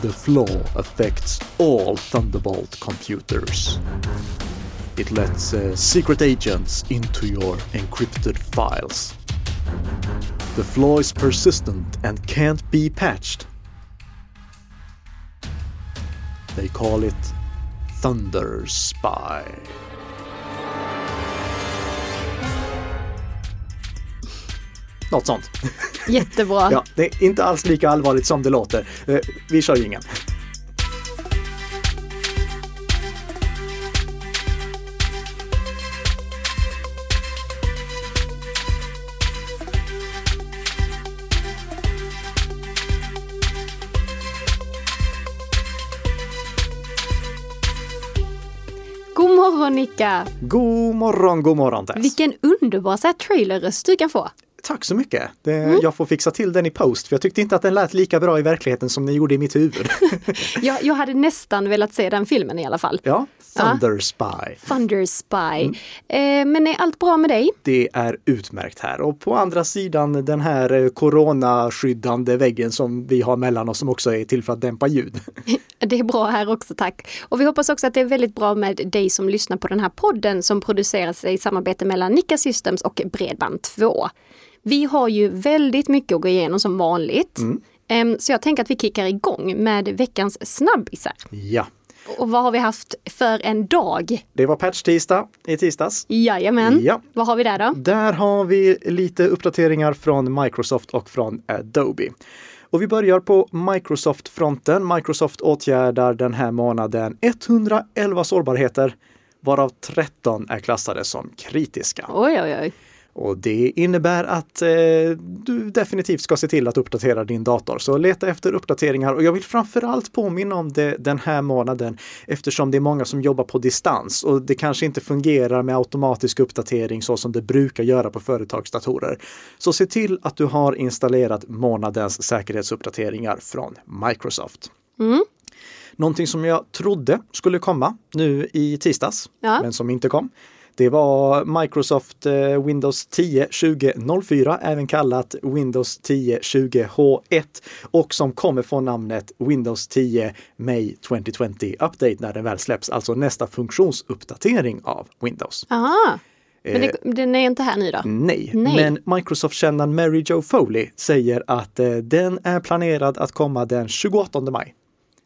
The flaw affects all Thunderbolt computers. It lets uh, secret agents into your encrypted files. The flaw is persistent and can't be patched. They call it Thunder Spy. Något sånt. Jättebra. Ja, det är inte alls lika allvarligt som det låter. Eh, Vi kör jingeln. God morgon Nicka! God morgon, god morgon Tess. Vilken underbar så här trailerröst du kan få. Tack så mycket. Det, Jag får fixa till den i post för jag tyckte inte att den lät lika bra i verkligheten som den gjorde i mitt huvud. Jag, jag hade nästan velat se den filmen i alla fall. ja, Thunder Spy. Thunder Spy. Eh, men är allt bra med dig? Det är utmärkt här och på andra sidan den här eh, coronaskyddande väggen som vi har mellan oss som också är till för att dämpa ljud. Det är bra här också, tack. Och vi hoppas också att det är väldigt bra med dig som lyssnar på den här podden som produceras i samarbete mellan Nika Systems och Bredband2. Vi har ju väldigt mycket att gå igenom som vanligt. Em, Så jag tänker att vi kickar igång med veckans snabbisar. Ja, Och vad har vi haft för en dag? det var patch-tisdag i tisdags. Jajamän. Ja. Vad har vi där då? Där har vi lite uppdateringar från Microsoft och från Adobe. Och vi börjar på Microsoft-fronten. Microsoft åtgärdar den här månaden 111 sårbarheter, varav 13 är klassade som kritiska. Oj, oj, oj. Och det innebär att eh, du definitivt ska se till att uppdatera din dator. Så leta efter uppdateringar och jag vill framförallt påminna om det den här månaden eftersom det är många som jobbar på distans och det kanske inte fungerar med automatisk uppdatering så som det brukar göra på företagsdatorer. Så se till att du har installerat månadens säkerhetsuppdateringar från Microsoft. Någonting som jag trodde skulle komma nu i tisdags, Ja. men som inte kom. Det var Microsoft eh, Windows 10 2004, även kallat Windows 10 20H1 och som kommer få namnet Windows 10 May 2020 Update när den väl släpps, alltså nästa funktionsuppdatering av Windows. Aha. Men det, den är inte här nu då? Nej, Nej. men Microsoft-kännaren Mary Jo Foley säger att eh, den är planerad att komma den 28 maj.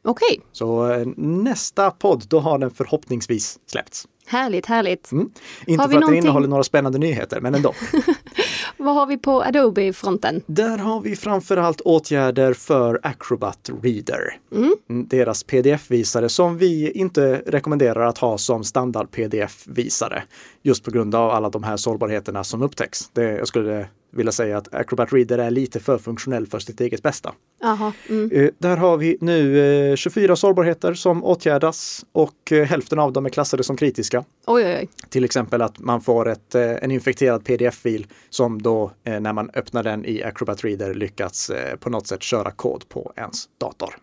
Okej, Så eh, nästa podd, då har den förhoppningsvis släppts. Härligt, härligt. Mm. Inte Har vi för att någonting- den innehåller några spännande nyheter, men ändå. Vad har vi på Adobe-fronten? Där har vi framförallt åtgärder för Acrobat Reader. Mm, Deras pdf-visare som vi inte rekommenderar att ha som standard pdf-visare. Just på grund av alla de här sårbarheterna som upptäcks. Det, jag skulle vilja säga att Acrobat Reader är lite för funktionell för sitt eget bästa. Jaha, mm. Eh, Där har vi nu eh, 24 sårbarheter som åtgärdas och eh, hälften av dem är klassade som kritiska. oj, oj, oj. Till exempel att man får ett, eh, en infekterad pdf-fil som då eh, när man öppnar den i Acrobat Reader lyckats eh, på något sätt köra kod på ens dator.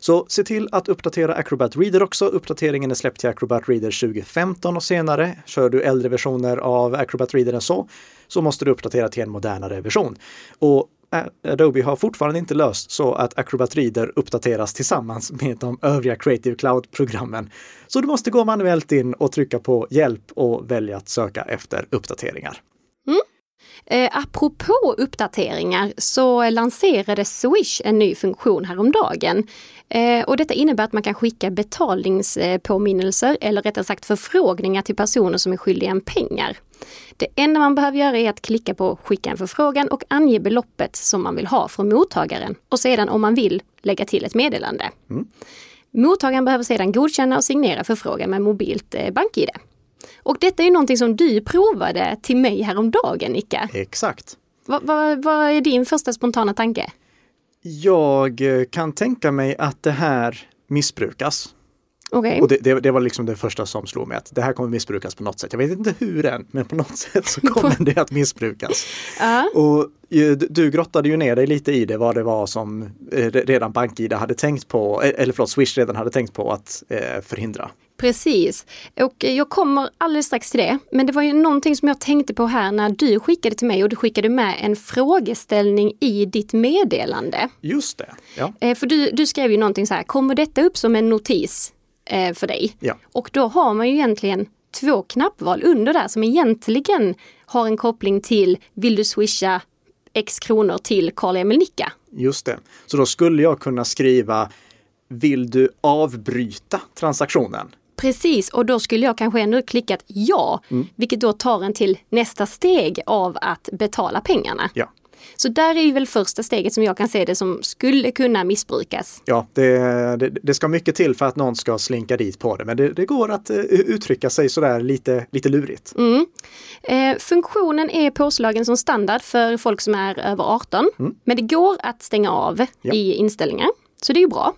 Så se till att uppdatera Acrobat Reader också. Uppdateringen är släppt till Acrobat Reader 2015 och senare. Kör du äldre versioner av Acrobat Reader än så, så måste du uppdatera till en modernare version. Och eh, Adobe har fortfarande inte löst så att Acrobat Reader uppdateras tillsammans med de övriga Creative Cloud-programmen. Så du måste gå manuellt in och trycka på hjälp och välja att söka efter uppdateringar. Mm. Eh, apropå uppdateringar så lanserade Swish en ny funktion häromdagen. Eh, och detta innebär att man kan skicka betalningspåminnelser eller rättare sagt förfrågningar till personer som är skyldiga en pengar. Det enda man behöver göra är att klicka på skicka en förfrågan och ange beloppet som man vill ha från mottagaren och sedan om man vill lägga till ett meddelande. Mottagaren behöver sedan godkänna och signera förfrågan med mobilt eh, BankID. Och detta är ju någonting som du provade till mig häromdagen, Nika. Exakt. Vad vad- vad är din första spontana tanke? Jag eh, kan tänka mig att det här missbrukas. Okej. Och det, det, det var liksom det första som slog mig att det här kommer missbrukas på något sätt. Jag vet inte hur än, men på något sätt så kommer det att missbrukas. Ja. Och eh, du- grottade ju ner dig lite i det, vad det var som eh, re- redan BankID hade tänkt på, eh, eller förlåt, Swish redan hade tänkt på att förhindra. Precis. Och jag kommer alldeles strax till det. Men det var ju någonting som jag tänkte på här när du skickade till mig och du skickade med en frågeställning i ditt meddelande. Just det. Ja. För du, du skrev ju någonting så här, kommer detta upp som en notis eh, för dig? Ja. Och då har man ju egentligen två knappval under där som egentligen har en koppling till vill du swisha x kronor till Karl-Emil Nicka? Just det. Så då skulle jag kunna skriva Vill du avbryta transaktionen? Precis, och då skulle jag kanske ändå klickat ja, Mm. vilket då tar en till nästa steg av att betala pengarna. Ja. Så där är ju väl första steget som jag kan se det som skulle kunna missbrukas. Ja, det, det, det ska mycket till för att någon ska slinka dit på det, men det, det går att eh, uttrycka sig sådär lite, lite lurigt. Mm. Eh, funktionen är påslagen som standard för folk som är över 18, men det går att stänga av Mm. Ja. Mm. i inställningar. Så det är ju bra.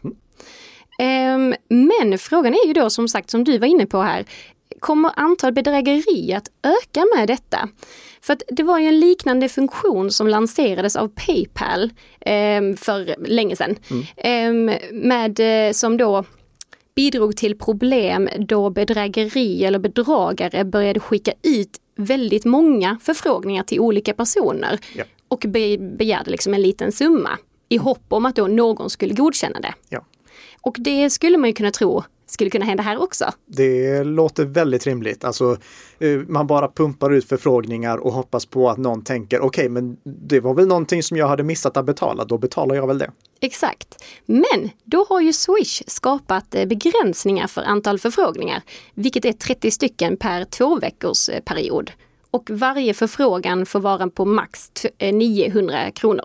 Ehm, men frågan är ju då som sagt, som du var inne på här, kommer antal bedrägerier att öka med detta? För att det var ju en liknande funktion som lanserades av Paypal ehm, för länge sedan. Ehm, med, eh, som då bidrog till problem då bedrägeri eller bedragare började skicka ut väldigt många förfrågningar till olika personer Ja. och be begärde liksom en liten summa i hopp om att då någon skulle godkänna det. Ja. Och det skulle man ju kunna tro skulle kunna hända här också. Det låter väldigt rimligt. Alltså, eh, man bara pumpar ut förfrågningar och hoppas på att någon tänker okej, men det var väl någonting som jag hade missat att betala, då betalar jag väl det. Exakt. Men då har ju Swish skapat eh, begränsningar för antal förfrågningar, vilket är 30 stycken per två veckors period. Och varje förfrågan får vara på max t- eh, 900 kronor.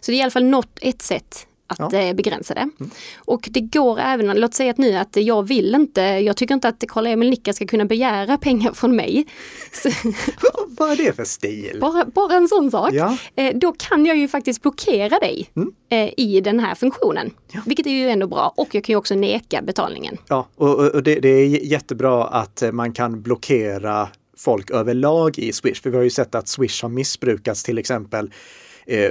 Så det är i alla fall något ett sätt att Ja. eh, begränsa det. Och det går även, låt säga att nu att jag vill inte, jag tycker inte att Karl-Emil Nicka ska kunna begära pengar från mig. Så, Vad- är det för stil? bara, bara en sån sak. Ja. Eh, då kan jag ju faktiskt blockera dig eh, i den här funktionen. Vilket är ju ändå bra. Och jag kan ju också neka betalningen. Ja, och, och och det, det är jättebra att eh, man kan blockera folk överlag i Swish. För vi har ju sett att Swish har missbrukats till exempel eh,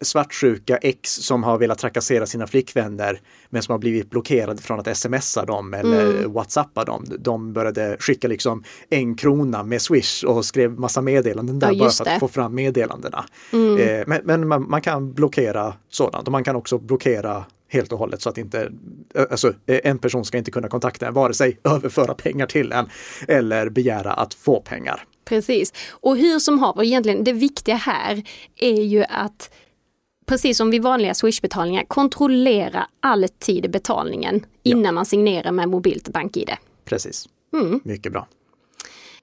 svartsjuka ex som har velat trakassera sina flickvänner men som har blivit blockerade från att smsa dem eller whatsappa dem. De började skicka liksom en krona med Swish och skrev massa meddelanden där Ja, bara för det. att få fram meddelandena. Eh, men men man, man kan blockera sådant och man kan också blockera helt och hållet så att inte, alltså en person ska inte kunna kontakta en, vare sig överföra pengar till en eller begära att få pengar. Precis. Och hur som haver, egentligen det viktiga här är ju att precis som vid vanliga Swish-betalningar, kontrollera alltid betalningen innan man signerar med mobilt bank-id. Precis. Mycket bra.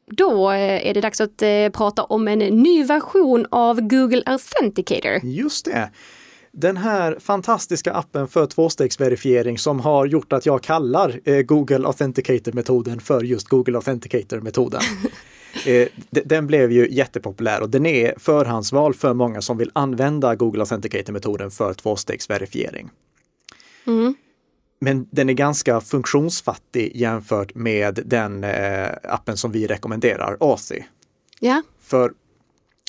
Då eh, är det dags att eh, prata om en ny version av Google Authenticator. Just det. Den här fantastiska appen för tvåstegsverifiering som har gjort att jag kallar eh, Google Authenticator-metoden för just Google Authenticator-metoden. eh, den blev ju jättepopulär och den är förhandsval för många som vill använda Google Authenticator-metoden för tvåstegsverifiering. Men den är ganska funktionsfattig jämfört med den eh, appen som vi rekommenderar, Authy. Ja, För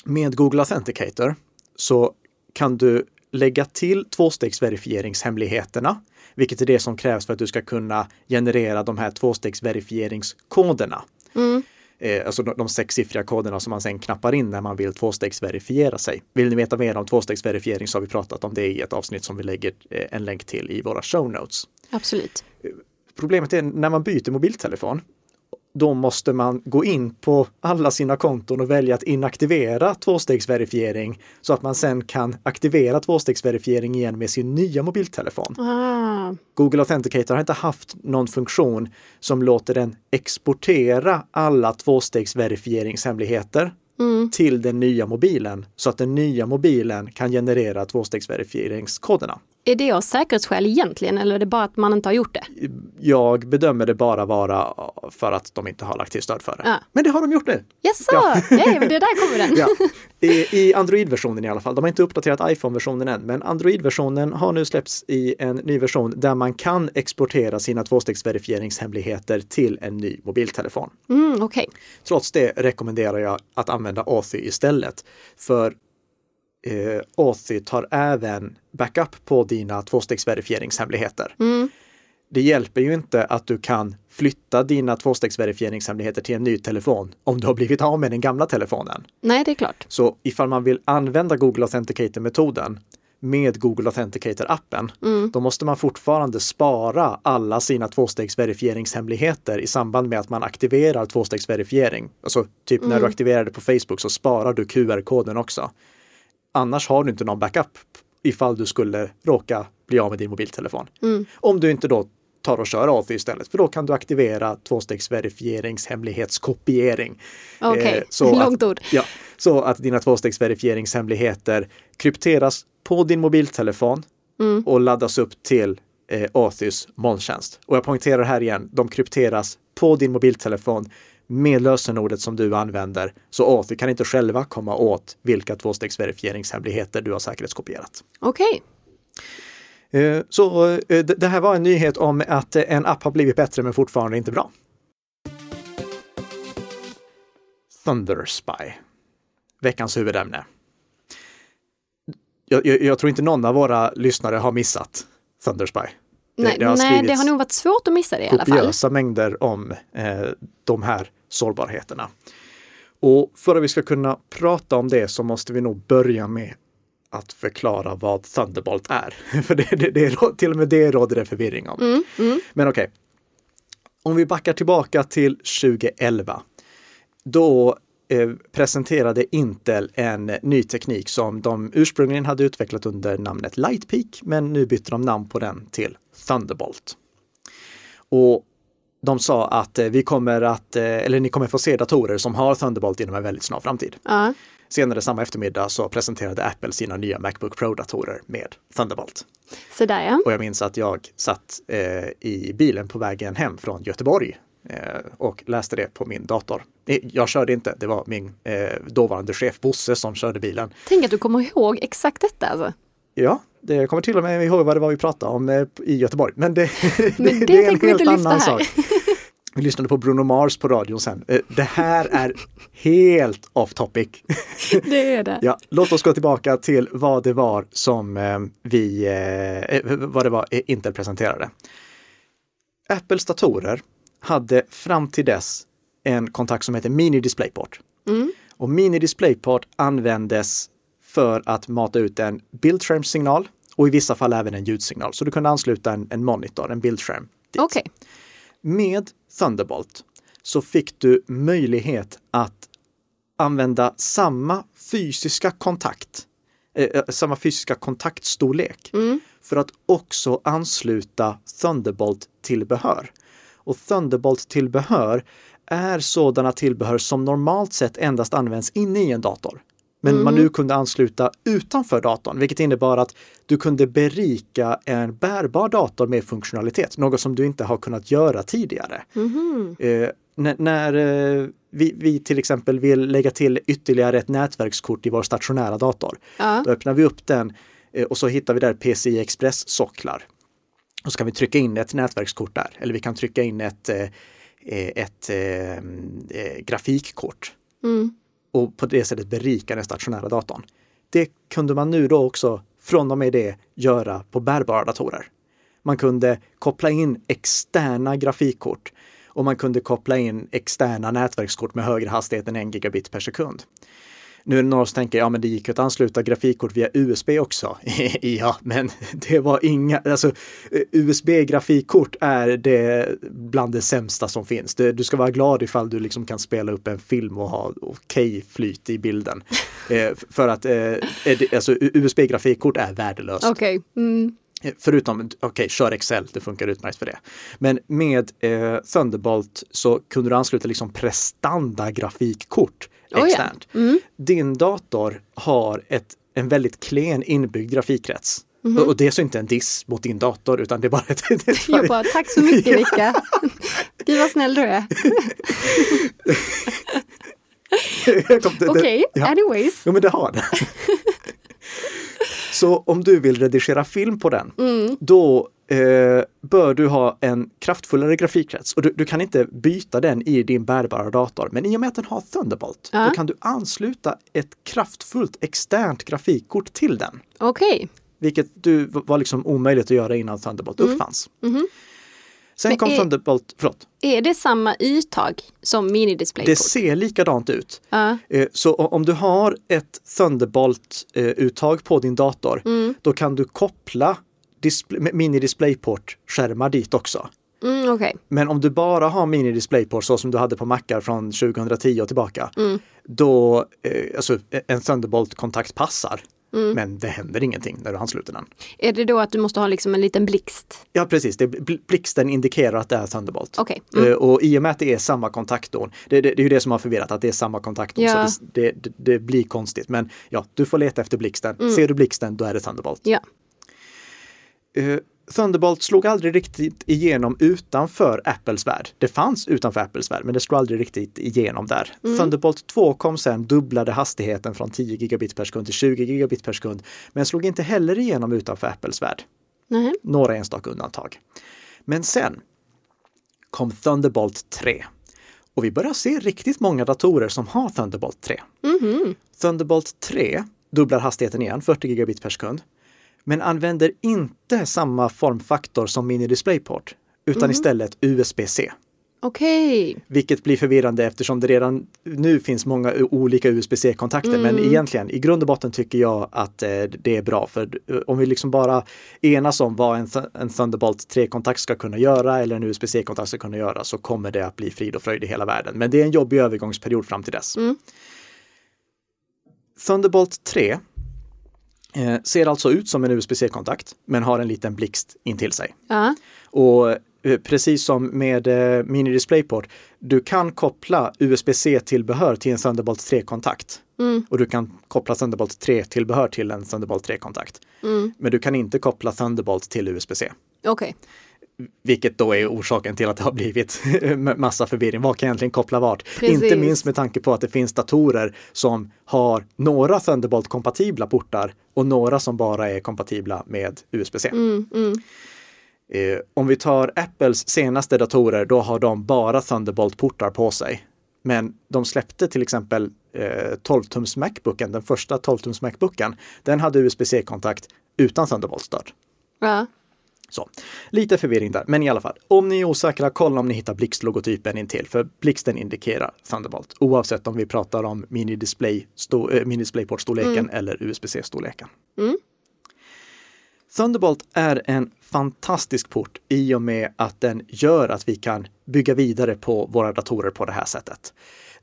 med Google Authenticator så kan du lägga till tvåstegsverifieringshemligheterna, vilket är det som krävs för att du ska kunna generera de här tvåstegsverifieringskoderna. Eh, alltså de, de sexsiffriga koderna som man sen knappar in när man vill tvåstegsverifiera sig. Vill ni veta mer om tvåstegsverifiering så har vi pratat om det i ett avsnitt som vi lägger eh, en länk till i våra show notes. absolut. Problemet är när man byter mobiltelefon, då måste man gå in på alla sina konton och välja att inaktivera tvåstegsverifiering så att man sen kan aktivera tvåstegsverifiering igen med sin nya mobiltelefon. Ah, Google Authenticator har inte haft någon funktion som låter den exportera alla tvåstegsverifieringshemligheter till den nya mobilen så att den nya mobilen kan generera tvåstegsverifieringskoderna. Är det av säkerhetsskäl egentligen eller är det bara att man inte har gjort det? Jag bedömer det bara vara för att de inte har lagt till stöd för det. Ja. Men det har de gjort nu. Jaså, Ja. ja. det där kommer den. Ja. I, I Android-versionen i alla fall. De har inte uppdaterat iPhone-versionen än, men Android-versionen har nu släppts i en ny version där man kan exportera sina tvåstegsverifieringshemligheter till en ny mobiltelefon. Mm, Okej, Trots det rekommenderar jag att använda Authy istället. För eh, Authy tar även backup på dina tvåstegsverifieringshemligheter. det hjälper ju inte att du kan flytta dina tvåstegsverifieringshemligheter till en ny telefon om du har blivit av med den gamla telefonen. Nej, det är klart. Så ifall man vill använda Google Authenticator-metoden med Google Authenticator-appen, mm. då måste man fortfarande spara alla sina tvåstegsverifieringshemligheter i samband med att man aktiverar tvåstegsverifiering. Alltså typ mm. när du mm. aktiverar det på Facebook så sparar du QR-koden också. Annars har du inte någon backup ifall du skulle råka bli av med din mobiltelefon. Mm. Om du inte då tar och kör AFI istället, för då kan du aktivera tvåstegsverifieringshemlighetskopiering. Okej, okay. eh, långt ord. Ja, så att dina tvåstegsverifieringshemligheter krypteras på din mobiltelefon mm. och laddas upp till eh, Authys molntjänst. Och jag poängterar här igen, de krypteras på din mobiltelefon med lösenordet som du använder. Så Authy kan inte själva komma åt vilka tvåstegsverifieringshemligheter du har säkerhetskopierat. Okej. Okay. Eh, så eh, det här var en nyhet om att en app har blivit bättre men fortfarande inte bra. Thunderspy. Veckans huvudämne. Jag, jag, jag, tror inte någon av våra lyssnare har missat Thunderspy. Nej, det, det, har, nej, det har nog varit svårt att missa det i alla fall. Kopiösa mängder om eh, de här sårbarheterna. Och för att vi ska kunna prata om det så måste vi nog börja med att förklara vad Thunderbolt är. För det, det, det, till och med det råder det förvirring om. Mm, mm. Men okej. Okay. Om vi backar tillbaka till 2011. Då presenterade Intel en ny teknik som de ursprungligen hade utvecklat under namnet Lightpeak, men nu bytte de namn på den till Thunderbolt. Och de sa att eh, vi kommer att, eh, eller ni kommer få se datorer som har Thunderbolt inom en väldigt snar framtid. Uh. Senare samma eftermiddag så presenterade Apple sina nya Macbook Pro-datorer med Thunderbolt. Så där ja. Och jag minns att jag satt eh, i bilen på vägen hem från Göteborg eh, och läste det på min dator. Jag körde inte, det var min eh, dåvarande chef Bosse som körde bilen. Tänk att du kommer ihåg exakt detta alltså. Ja, det kommer till och med ihåg vad det var vi pratade om eh, i Göteborg. Men det, Men det, det är en helt annan sak. Vi lyssnade på Bruno Mars på radion sen. Eh, det här är helt off topic. Det är det. Ja, låt oss gå tillbaka till vad det var som eh, vi, vad det var Intel presenterade. Apples datorer hade fram till dess en kontakt som heter Mini DisplayPort. Mm. Och Mini DisplayPort användes för att mata ut en bildskärmssignal och i vissa fall även en ljudsignal. Så du kunde ansluta en, en monitor, en bildskärm. Dit. Okay. Med Thunderbolt så fick du möjlighet att använda samma fysiska kontakt, eh, eh samma fysiska kontaktstorlek mm. för att också ansluta Thunderbolt-tillbehör. Och Thunderbolt-tillbehör är sådana tillbehör som normalt sett endast används inne i en dator men mm. man nu kunde ansluta utanför datorn, vilket innebar att du kunde berika en bärbar dator med funktionalitet, något som du inte har kunnat göra tidigare. Mm. Eh, när, när eh, vi, vi, till exempel vill lägga till ytterligare ett nätverkskort i vår stationära dator, ja. då öppnar vi upp den eh, och så hittar vi där PCI Express-socklar. Och så kan vi trycka in ett nätverkskort där, eller vi kan trycka in ett, eh, eh, ett, ett eh, grafikkort. Mm och på det sättet berika den stationära datorn. Det kunde man nu då också från och med det göra på bärbara datorer. Man kunde koppla in externa grafikkort och man kunde koppla in externa nätverkskort med högre hastighet än en gigabit per sekund. Nu är det några som tänker, ja men det gick att ansluta grafikkort via USB också. ja, men det var inga, alltså USB-grafikkort är det bland det sämsta som finns. du ska vara glad ifall du liksom kan spela upp en film och ha okej okay flyt i bilden. eh, för att eh, alltså, USB-grafikkort är värdelöst. Okay. Mm. Förutom, okej, okay, kör Excel, det funkar utmärkt för det. Men med eh, Thunderbolt så kunde du ansluta liksom prestanda grafikkort externt. Oh ja. mm. Din dator har ett, en väldigt klen inbyggd grafikkrets. Mm -hmm. Och det är så inte en diss mot din dator utan det är bara ett... Jag bara, tack så mycket Vicka! Gud vad snäll du är! Okej, okay, ja. anyways. Jo men det har det. Så om du vill redigera film på den, mm. då eh, bör du ha en kraftfullare grafikkrets. Och du, du, kan inte byta den i din bärbara dator. Men i och med att den har Thunderbolt, ja. då kan du ansluta ett kraftfullt externt grafikkort till den. Okej. Okay. Vilket du var liksom omöjligt att göra innan Thunderbolt mm. uppfanns. Mm. Sen Men kom är- Thunderbolt, förlåt, Är det samma yttag som det mini-displayport? ser likadant ut. Eh, Så om du har ett Thunderbolt-uttag på din dator, Mm. då kan du koppla display- mini-displayport-skärmar dit också. Mm, Okej, Men om du bara har mini-displayport så som du hade på Macar från 2010 och tillbaka, Mm. då, eh, alltså en Thunderbolt-kontakt passar. Mm. Men det händer ingenting när du ansluter den. är det då att du måste ha liksom en liten blixt? Ja precis, det, bl- blixten indikerar att det är Thunderbolt. Mm. Eh, Och i och med att det är samma kontaktdon, det, det, det är ju det som har förvirrat, att det är samma kontaktdon, Ja. så det, det, blir konstigt. Men ja, du får leta efter blixten. Mm. Ser du blixten, då är det Thunderbolt. Ja. Eh, Thunderbolt slog aldrig riktigt igenom utanför Apples värld. Det fanns utanför Apples värld, men det slog aldrig riktigt igenom där. Mm. Thunderbolt 2 kom sen, dubblade hastigheten från 10 gigabit per sekund till 20 gigabit per sekund, men slog inte heller igenom utanför Apples värld. Nej. Några enstaka undantag. Men sen kom Thunderbolt 3. Och vi börjar se riktigt många datorer som har Thunderbolt 3. Mhm. Thunderbolt 3 dubblar hastigheten igen, 40 gigabit per sekund, men använder inte samma formfaktor som Mini DisplayPort, utan istället USB-C. Okej. Vilket blir förvirrande eftersom det redan nu finns många olika USB-C-kontakter. Men egentligen, i grund och botten tycker jag att eh, det är bra. För eh, om vi liksom bara enas om vad en, Th- en Thunderbolt 3-kontakt ska kunna göra eller en USB-C-kontakt ska kunna göra så kommer det att bli frid och fröjd i hela världen. Men det är en jobbig övergångsperiod fram till dess. Mm. Thunderbolt 3 eh, ser alltså ut som en USB-C-kontakt men har en liten blixt intill sig. Ja. Och eh, precis som med eh, Mini DisplayPort, du kan koppla USB-C-tillbehör till en Thunderbolt 3-kontakt. Mm. Och du kan koppla Thunderbolt 3-tillbehör till en Thunderbolt 3-kontakt. Mm. Men du kan inte koppla Thunderbolt till USB-C. Okej. Vilket då är orsaken till att det har blivit massa förvirring. Vad kan egentligen koppla vart? Precis. Inte minst med tanke på att det finns datorer som har några Thunderbolt-kompatibla portar och några som bara är kompatibla med USB-C. Mm, mm. Eh, om vi tar Apples senaste datorer, då har de bara Thunderbolt-portar på sig. Men de släppte till exempel eh, 12-tums Macbooken, den första 12-tums Macbooken. Den hade USB-C-kontakt utan Thunderbolt-stöd. Ja. Så, lite förvirring där, men i alla fall. Om ni är osäkra, kolla om ni hittar blixtlogotypen intill, för blixten indikerar Thunderbolt, oavsett om vi pratar om mini-display, sto, eh, mini-displayport-storleken eller USB-C-storleken. Mm. Thunderbolt är en fantastisk port i och med att den gör att vi kan bygga vidare på våra datorer på det här sättet.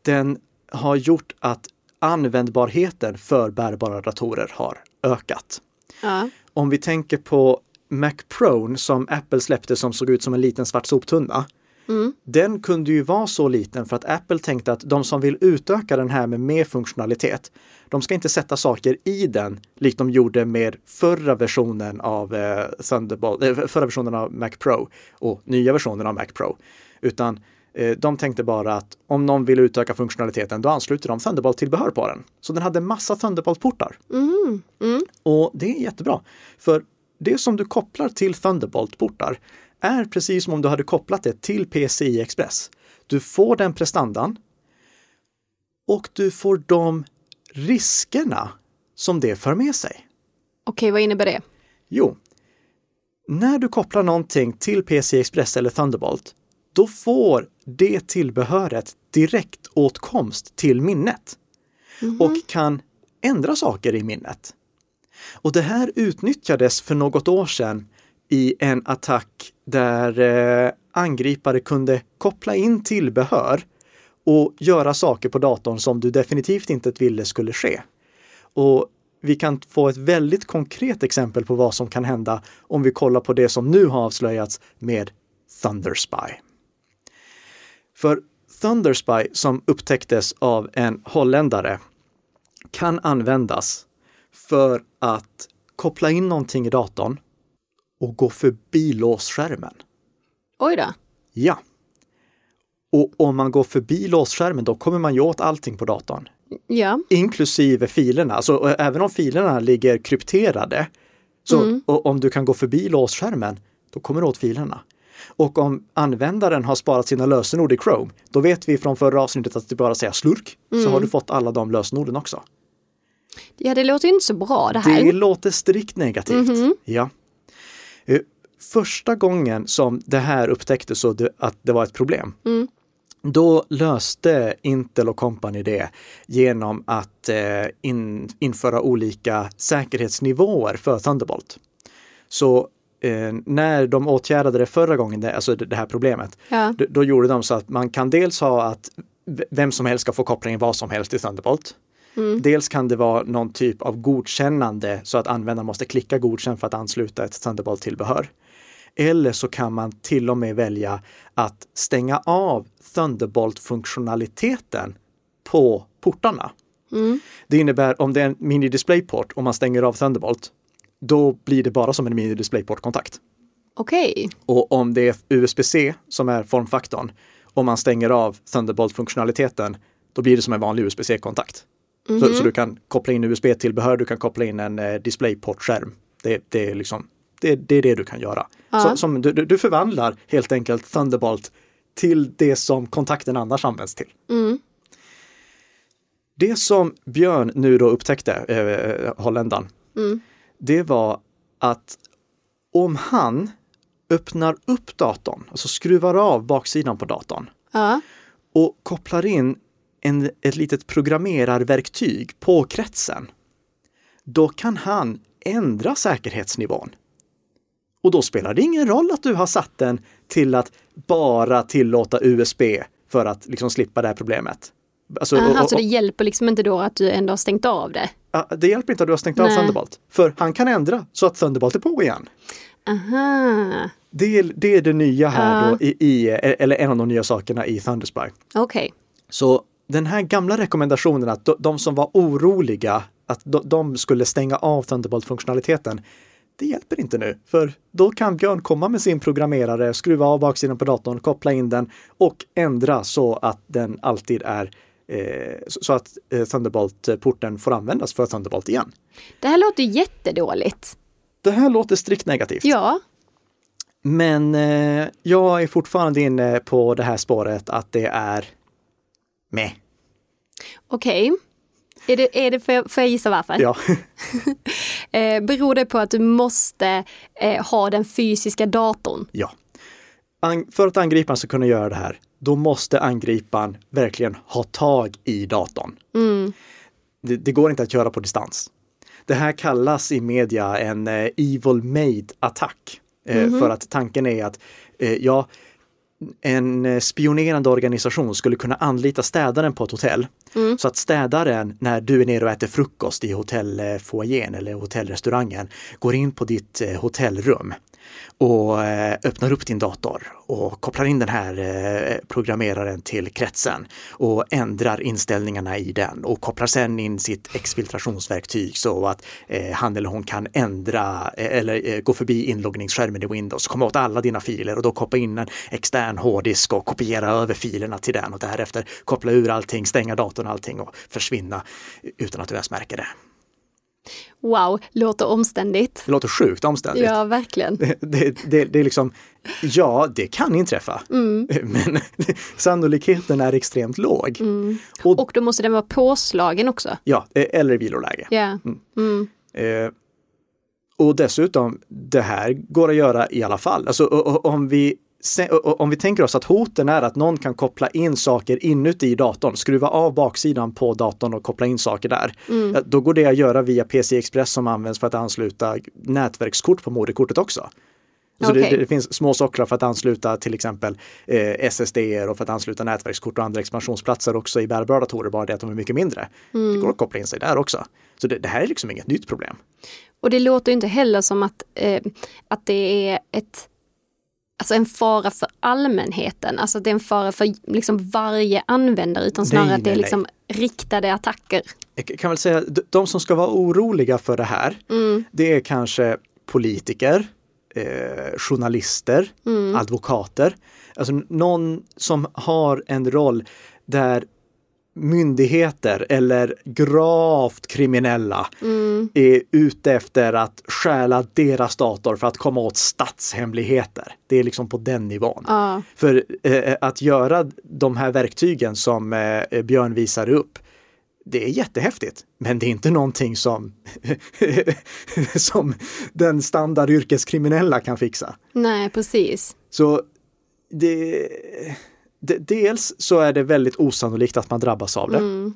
Den har gjort att användbarheten för bärbara datorer har ökat. Ja. Om vi tänker på Mac Pro som Apple släppte som såg ut som en liten svart soptunna. Mm. Den kunde ju vara så liten för att Apple tänkte att de som vill utöka den här med mer funktionalitet, de ska inte sätta saker i den likt de gjorde med förra versionen av eh, Thunderbolt, eh, förra versionen av Mac Pro och nya versionen av Mac Pro. Utan eh, de tänkte bara att om någon vill utöka funktionaliteten, då ansluter de Thunderbolt-tillbehör på den. Så den hade massa Thunderbolt-portar. Mm. Mm. Och det är jättebra. För det som du kopplar till Thunderbolt-portar är precis som om du hade kopplat det till PCI Express. Du får den prestandan och du får de riskerna som det för med sig. Okej, vad innebär det? Jo, när du kopplar någonting till PCI Express eller Thunderbolt, då får det tillbehöret direkt åtkomst till minnet och kan ändra saker i minnet. Och det här utnyttjades för något år sedan i en attack där eh, angripare kunde koppla in tillbehör och göra saker på datorn som du definitivt inte ville skulle ske. Och vi kan få ett väldigt konkret exempel på vad som kan hända om vi kollar på det som nu har avslöjats med Thunderspy. För Thunderspy som upptäcktes av en holländare kan användas för att koppla in någonting i datorn och gå förbi låsskärmen. Oj då. Ja. Och om man går förbi låsskärmen, då kommer man ju åt allting på datorn. Ja. Inklusive filerna. Alltså, även om filerna ligger krypterade, så Mm. om du kan gå förbi låsskärmen, då kommer du åt filerna. Och om användaren har sparat sina lösenord i Chrome, då vet vi från förra avsnittet att det bara säger slurk, så Mm. har du fått alla de lösenorden också. Ja, det låter inte så bra det här. Det låter strikt negativt. Mhm. Ja. Eh, första gången som det här upptäcktes det, att det var ett problem, Mm. då löste Intel och Company det genom att eh, in, införa olika säkerhetsnivåer för Thunderbolt. Så eh, när de åtgärdade det förra gången, det, alltså det, det här problemet, Ja. då, då gjorde de så att man kan dels ha att vem som helst ska få koppla in vad som helst i Thunderbolt. Mm. Dels kan det vara någon typ av godkännande så att användaren måste klicka godkänn för att ansluta ett Thunderbolt-tillbehör. Eller så kan man till och med välja att stänga av Thunderbolt-funktionaliteten på portarna. Mm. Det innebär om det är en mini DisplayPort och man stänger av Thunderbolt, då blir det bara som en mini DisplayPort-kontakt. Okej. Och om det är USB-C som är formfaktorn, om man stänger av Thunderbolt-funktionaliteten, då blir det som en vanlig USB-C-kontakt. Så, så du kan koppla in USB-tillbehör, du kan koppla in en eh, DisplayPort-skärm. Det, det, är liksom, det, det är det du kan göra. Ja. Så, som, du, du du förvandlar helt enkelt Thunderbolt till det som kontakten annars används till. Mm. Det som Björn nu då upptäckte, eh, holländaren, Mm. det var att om han öppnar upp datorn, alltså skruvar av baksidan på datorn Ja. och kopplar in en, ett litet programmerarverktyg på kretsen, då kan han ändra säkerhetsnivån. Och då spelar det ingen roll att du har satt den till att bara tillåta USB för att liksom slippa det här problemet. Alltså, och- Aha, och- så det hjälper liksom inte då att du ändå har stängt av det? Det hjälper inte att du har stängt av Nej. Thunderbolt, för han kan ändra så att Thunderbolt är på igen. Aha, Det är det, är det nya här Ja. då, i, i, eller en av de nya sakerna i Thunderspy. okej. Så den här gamla rekommendationen att de, som var oroliga att de, skulle stänga av Thunderbolt-funktionaliteten, det hjälper inte nu, för då kan Björn komma med sin programmerare, skruva av baksidan på datorn, koppla in den och ändra så att den alltid är eh, så att eh, Thunderbolt-porten får användas för Thunderbolt igen. Det här låter jättedåligt. Det här låter strikt negativt. Ja, Men eh, jag är fortfarande inne på det här spåret att det är med. Okej. Är det, är det för, får jag gissa varför? Ja, Eh, beror det på att du måste eh, ha den fysiska datorn? ja. An- för att angriparen ska kunna göra det här, då måste angriparen verkligen ha tag i datorn. Mm. Det, det går inte att göra på distans. Det här kallas i media en eh, evil made-attack. Eh, För att tanken är att eh, ja, en eh, spionerande organisation skulle kunna anlita städaren på ett hotell. Så att städaren, när du är nere och äter frukost i hotellfoajén eller hotellrestaurangen, går in på ditt eh, hotellrum och eh, öppnar upp din dator och kopplar in den här eh, programmeraren till kretsen och ändrar inställningarna i den och kopplar sedan in sitt exfiltrationsverktyg så att eh, han eller hon kan ändra eller gå förbi inloggningsskärmen i Windows, komma åt alla dina filer och då koppla in en extern hårddisk och kopiera över filerna till den och därefter koppla ur allting, stänga datorn och allting och försvinna utan att du ens märker det. Wow, låter omständigt. Det låter sjukt omständigt. Ja, verkligen. Det, det, det, det är liksom, ja, det kan inträffa, men sannolikheten är extremt låg. Och, Och då måste den vara påslagen också. ja, eh, eller i viloläge. Ja. Mm. Eh, och dessutom, det här går att göra i alla fall. Alltså, om vi om vi tänker oss att hoten är att någon kan koppla in saker inuti datorn, skruva av baksidan på datorn och koppla in saker där. Mm. Då går det att göra via PCI Express som används för att ansluta nätverkskort på moderkortet också. Så Okej. det, det finns små socklar för att ansluta till exempel eh, SSD och för att ansluta nätverkskort och andra expansionsplatser också i bärbara datorer, bara det att de är mycket mindre. Mm. Det går att koppla in sig där också. Så det, det här är liksom inget nytt problem. Och det låter inte heller som att, eh, att det är ett, alltså en fara för allmänheten, alltså det är en fara för liksom varje användare, utan snarare Nej, att det är nej, liksom riktade attacker. Jag kan väl säga, d- de som ska vara oroliga för det här, Mm. det är kanske politiker, eh, journalister, Mm. advokater. Alltså någon som har en roll där myndigheter eller gravt kriminella Mm. är ute efter att stjäla deras dator för att komma åt statshemligheter. Det är liksom på den nivån. Ja, För eh, att göra de här verktygen som eh, Björn visar upp, det är jättehäftigt, men det är inte någonting som, som den standard yrkeskriminella kan fixa. Nej, precis. Så det, det, dels så är det väldigt osannolikt att man drabbas av det. Mm.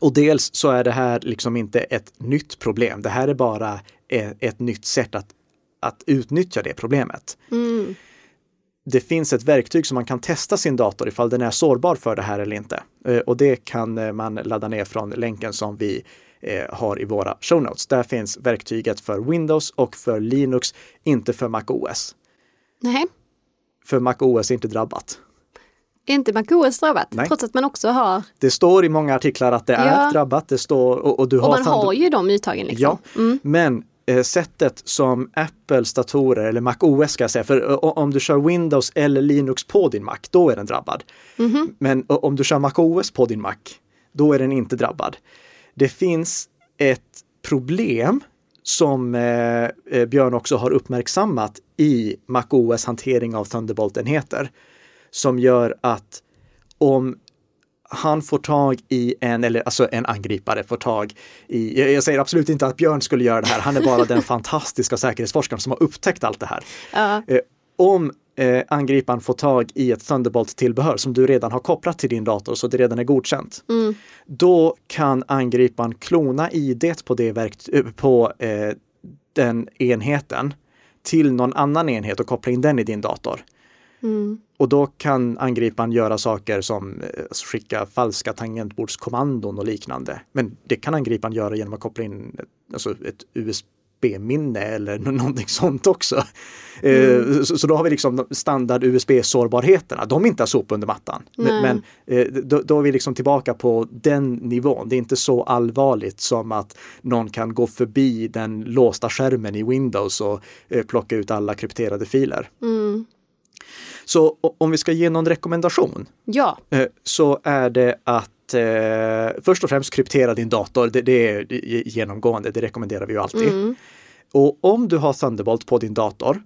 Och dels så är det här liksom inte ett nytt problem. Det här är bara ett, ett nytt sätt att, att utnyttja det problemet. Mm. Det finns ett verktyg som man kan testa sin dator ifall den är sårbar för det här eller inte. Eh, Och det kan eh, man ladda ner från länken som vi eh, har i våra show notes. Där finns verktyget för Windows och för Linux, inte för MacOS. Nej, För MacOS är inte drabbat. Är inte MacOS drabbat? Nej. Trots att man också har, Det står i många artiklar att det är Ja. drabbat. Det står, och, och du och har man har ju de uttagen liksom. Ja, men eh, sättet som Apples datorer, eller Mac OS ska jag säga, för eh, om du kör Windows eller Linux på din Mac, då är den drabbad. Men o- om du kör Mac OS på din Mac, då är den inte drabbad. Det finns ett problem som eh, eh, Björn också har uppmärksammat i Mac OS hantering av Thunderbolt-enheter som gör att om han får tag i en, eller alltså en angripare får tag i, jag, jag säger absolut inte att Björn skulle göra det här, han är bara den fantastiska säkerhetsforskaren som har upptäckt allt det här. Eh, om eh, angriparen får tag i ett Thunderbolt-tillbehör som du redan har kopplat till din dator så det redan är godkänt, Mm. då kan angriparen klona ID på, det verkt- eh, på eh, den enheten till någon annan enhet och koppla in den i din dator. Mm. Och då kan angriparen göra saker som eh, skicka falska tangentbordskommandon och liknande. Men det kan angriparen göra genom att koppla in ett- alltså ett USB-minne eller nå- någonting sånt också. Eh, Så, så då har vi liksom standard USB-sårbarheterna. De är inte sop under mattan. Nej. men eh, då, då är vi liksom tillbaka på den nivån. Det är inte så allvarligt som att någon kan gå förbi den låsta skärmen i Windows och plocka ut alla krypterade filer. Mm. Så om vi ska ge någon rekommendation Ja, eh, så är det att eh, först och främst kryptera din dator. Det, det är genomgående, det rekommenderar vi ju alltid. mm. Och om du har Thunderbolt på din dator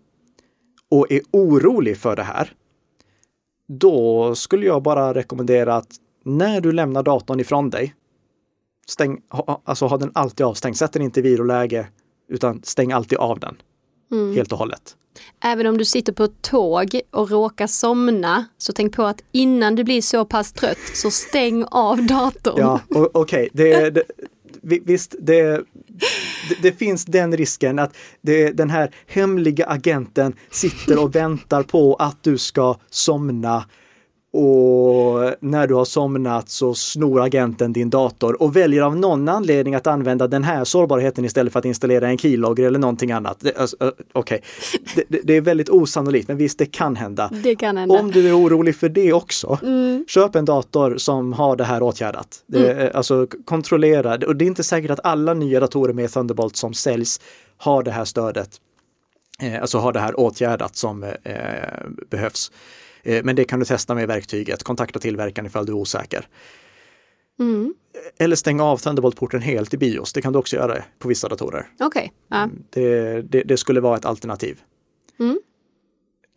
och är orolig för det här, då skulle jag bara rekommendera att när du lämnar datorn ifrån dig, stäng, ha, alltså ha den alltid avstängd. Sätt den inte i viloläge, utan stäng alltid av den helt och hållet. även om du sitter på ett tåg och råkar somna, så tänk på att innan du blir så pass trött, så stäng av datorn. Ja, okej. Det, det, vi- visst, det, det, det finns den risken att det, den här hemliga agenten sitter och väntar på att du ska somna och när du har somnat så snor agenten din dator och väljer av någon anledning att använda den här sårbarheten istället för att installera en keylogger eller någonting annat. Det- Alltså, Okej, det, det, det är väldigt osannolikt, men visst, det kan hända. Det kan hända. Om du är orolig för det också, Mm. köp en dator som har det här åtgärdat. Det, Mm. Alltså kontrollera, och det är inte säkert att alla nya datorer med Thunderbolt som säljs har det här stödet. Eh, alltså har det här åtgärdat som eh, behövs. Eh, men det kan du testa med verktyget, kontakta tillverkaren ifall du är osäker. Mm. Eller stänga av Thunderbolt-porten helt i BIOS, det kan du också göra på vissa datorer. Okej, ja. Det, det, det skulle vara ett alternativ. Mm.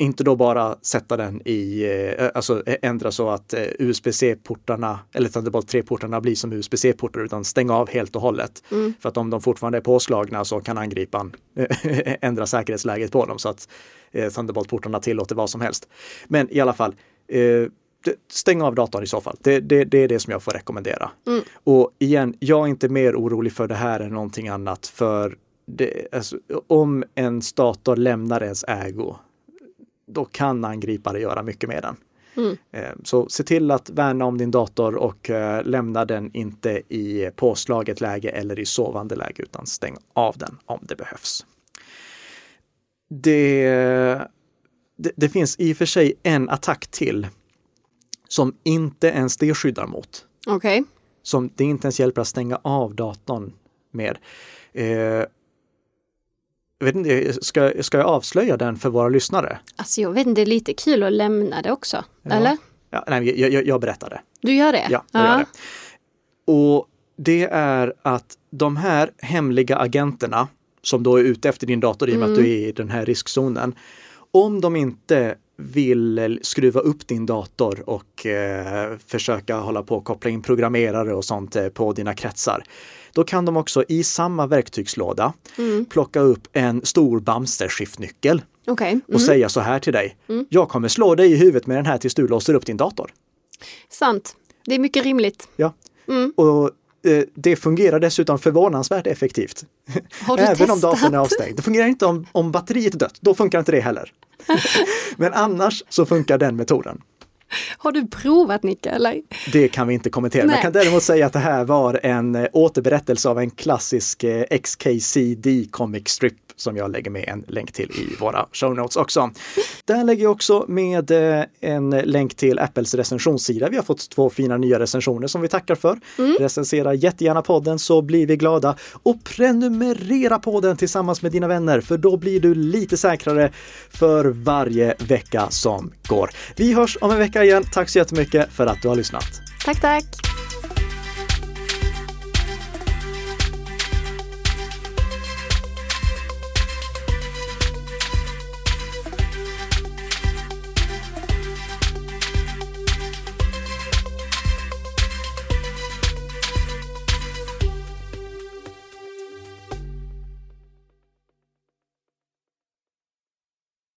Inte då bara sätta den i, eh, alltså eh, ändra så att eh, USB-C-portarna eller Thunderbolt 3-portarna blir som USB-C-portar utan stänga av helt och hållet. Mm. För att om de fortfarande är påslagna så kan angriparen ändra säkerhetsläget på dem så att Thunderbolt-portarna tillåter vad som helst. Men i alla fall, stäng av datorn i så fall. Det, det, det är det som jag får rekommendera. Mm. Och igen, jag är inte mer orolig för det här än någonting annat. För det, alltså, om en dator lämnar ens ägo, då kan angripare göra mycket med den. Mm. Eh, Så se till att värna om din dator och eh, lämna den inte i påslaget läge eller i sovande läge utan stäng av den om det behövs. Det, det, det finns i och för sig en attack till som inte ens det skyddar mot okej. som det inte ens hjälper att stänga av datorn med. Jag vet inte, ska, ska jag avslöja den för våra lyssnare? Alltså jag vet inte, det är lite kul att lämna det också. Ja. Eller? Ja, nej, jag, jag, jag berättar det. Du gör det? Ja, jag gör det. Och det är att de här hemliga agenterna som då är ute efter din dator i och med att du är i den här riskzonen. Om de inte vill skruva upp din dator och eh, försöka hålla på och koppla in programmerare och sånt eh, på dina kretsar. Då kan de också i samma verktygslåda mm. plocka upp en stor Bamster-skiftnyckel okay. mm. och säga så här till dig. Mm. Jag kommer slå dig i huvudet med den här tills du låser upp din dator. Sant. Det är mycket rimligt. Ja. Mm. Och Eh, det fungerar dessutom förvånansvärt effektivt. Även testat? om datorn är avstängd. Det fungerar inte om, om batteriet är dött, då funkar inte det heller. Men annars så funkar den metoden. Har du provat Nicke eller? Det kan vi inte kommentera. Men jag kan däremot säga att det här var en eh, återberättelse av en klassisk eh, XKCD comic strip som jag lägger med en länk till i våra show notes också. Där lägger jag också med eh, en länk till Apples recensionssida. Vi har fått två fina nya recensioner som vi tackar för. Mm. Recensera jättegärna podden så blir vi glada och prenumerera på den tillsammans med dina vänner för då blir du lite säkrare för varje vecka som går. Vi hörs om en vecka igen. Tack så jättemycket för att du har lyssnat. Tack, tack!